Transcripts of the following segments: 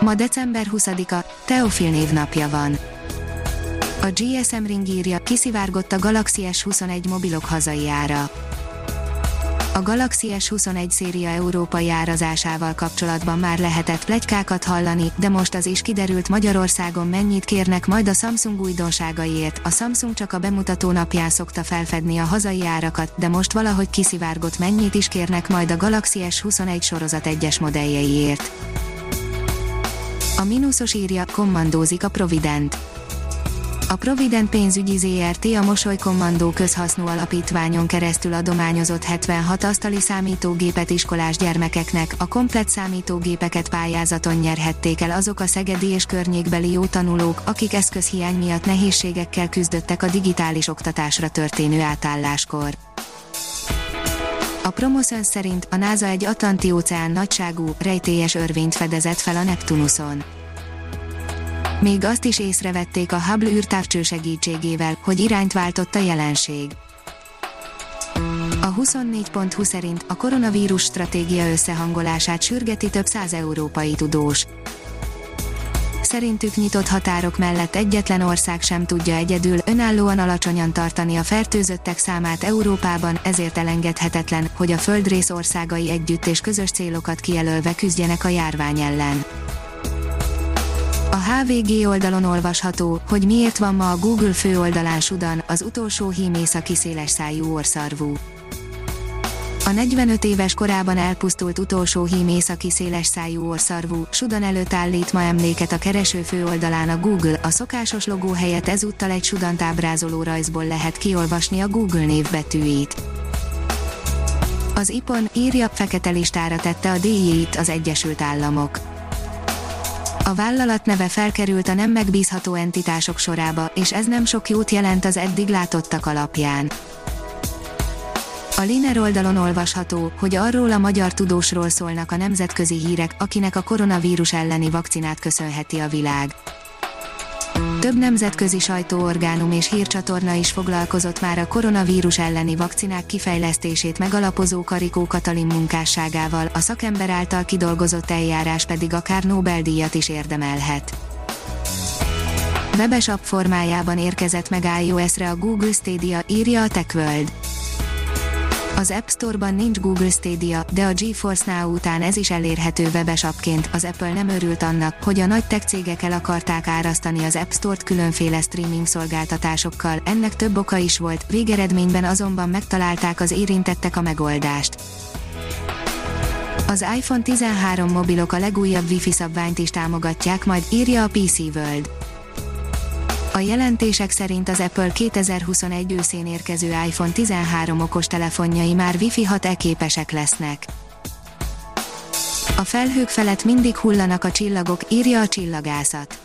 Ma december 20-a, Teofil névnapja van. A GSM Ring írja, kiszivárgott a Galaxy S21 mobilok hazai ára. A Galaxy S21 széria európai árazásával kapcsolatban már lehetett plegykákat hallani, de most az is kiderült Magyarországon mennyit kérnek majd a Samsung újdonságaiért. A Samsung csak a bemutató napján szokta felfedni a hazai árakat, de most valahogy kiszivárgott mennyit is kérnek majd a Galaxy S21 sorozat egyes modelljeiért. A mínuszos írja, kommandózik a Provident. A Provident pénzügyi ZRT a Mosoly Kommandó közhasznú alapítványon keresztül adományozott 76 asztali számítógépet iskolás gyermekeknek, a komplett számítógépeket pályázaton nyerhették el azok a szegedi és környékbeli jó tanulók, akik eszközhiány miatt nehézségekkel küzdöttek a digitális oktatásra történő átálláskor. A Promoszön szerint a NASA egy Atlanti-óceán nagyságú, rejtélyes örvényt fedezett fel a Neptunuson. Még azt is észrevették a Hubble űrtávcső segítségével, hogy irányt váltott a jelenség. A 24.20 szerint a koronavírus stratégia összehangolását sürgeti több száz európai tudós. Szerintük nyitott határok mellett egyetlen ország sem tudja egyedül önállóan alacsonyan tartani a fertőzöttek számát Európában, ezért elengedhetetlen, hogy a földrész országai együtt és közös célokat kijelölve küzdjenek a járvány ellen. A HVG oldalon olvasható, hogy miért van ma a Google főoldalán Sudan, az utolsó hím északi széles szájú orszarvú. A 45 éves korában elpusztult utolsó hím északi széles szájú orszarvú, Sudan előtt állít ma emléket a kereső főoldalán a Google, a szokásos logó helyett ezúttal egy Sudant ábrázoló rajzból lehet kiolvasni a Google névbetűit. Az IPON írja, fekete listára tette a DJ-t az Egyesült Államok. A vállalat neve felkerült a nem megbízható entitások sorába, és ez nem sok jót jelent az eddig látottak alapján. A Liner oldalon olvasható, hogy arról a magyar tudósról szólnak a nemzetközi hírek, akinek a koronavírus elleni vakcinát köszönheti a világ. Több nemzetközi sajtóorgánum és hírcsatorna is foglalkozott már a koronavírus elleni vakcinák kifejlesztését megalapozó Karikó Katalin munkásságával, a szakember által kidolgozott eljárás pedig akár Nobel-díjat is érdemelhet. Webes app formájában érkezett meg iOS-re a Google Stadia, írja a TechWorld. Az App Store-ban nincs Google Stadia, de a GeForce Now után ez is elérhető webes appként. Az Apple nem örült annak, hogy a nagy tech cégek el akarták árasztani az App Store-t különféle streaming szolgáltatásokkal. Ennek több oka is volt, végeredményben azonban megtalálták az érintettek a megoldást. Az iPhone 13 mobilok a legújabb Wi-Fi szabványt is támogatják, majd írja a PC World. A jelentések szerint az Apple 2021 őszén érkező iPhone 13 okostelefonjai már Wi-Fi 6E képesek lesznek. A felhők felett mindig hullanak a csillagok, írja a csillagászat.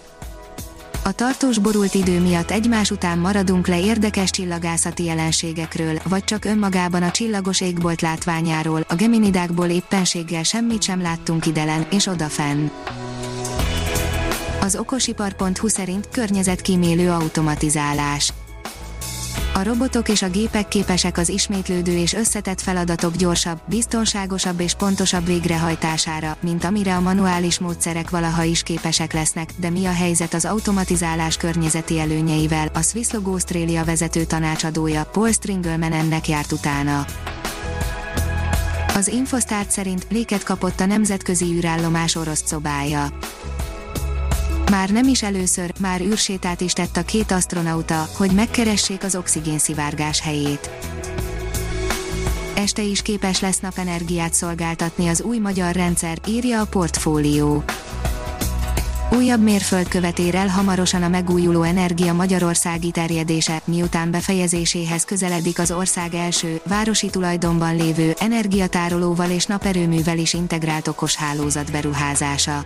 A tartós borult idő miatt egymás után maradunk le érdekes csillagászati jelenségekről, vagy csak önmagában a csillagos égbolt látványáról, a geminidákból éppenséggel semmit sem láttunk idelen és odafenn. Az okosipar.hu szerint környezetkímélő automatizálás. A robotok és a gépek képesek az ismétlődő és összetett feladatok gyorsabb, biztonságosabb és pontosabb végrehajtására, mint amire a manuális módszerek valaha is képesek lesznek, de mi a helyzet az automatizálás környezeti előnyeivel, a Swisslog Australia vezető tanácsadója, Paul Stringelman ennek járt utána. Az Infostart szerint léket kapott a nemzetközi űrállomás orosz szobája már nem is először, már űrsétát is tett a két astronauta, hogy megkeressék az oxigénszivárgás helyét. Este is képes lesz napenergiát szolgáltatni az új magyar rendszer, írja a portfólió. Újabb mérföldkövet ér el hamarosan a megújuló energia magyarországi terjedése, miután befejezéséhez közeledik az ország első, városi tulajdonban lévő, energiatárolóval és naperőművel is integrált okos hálózat beruházása.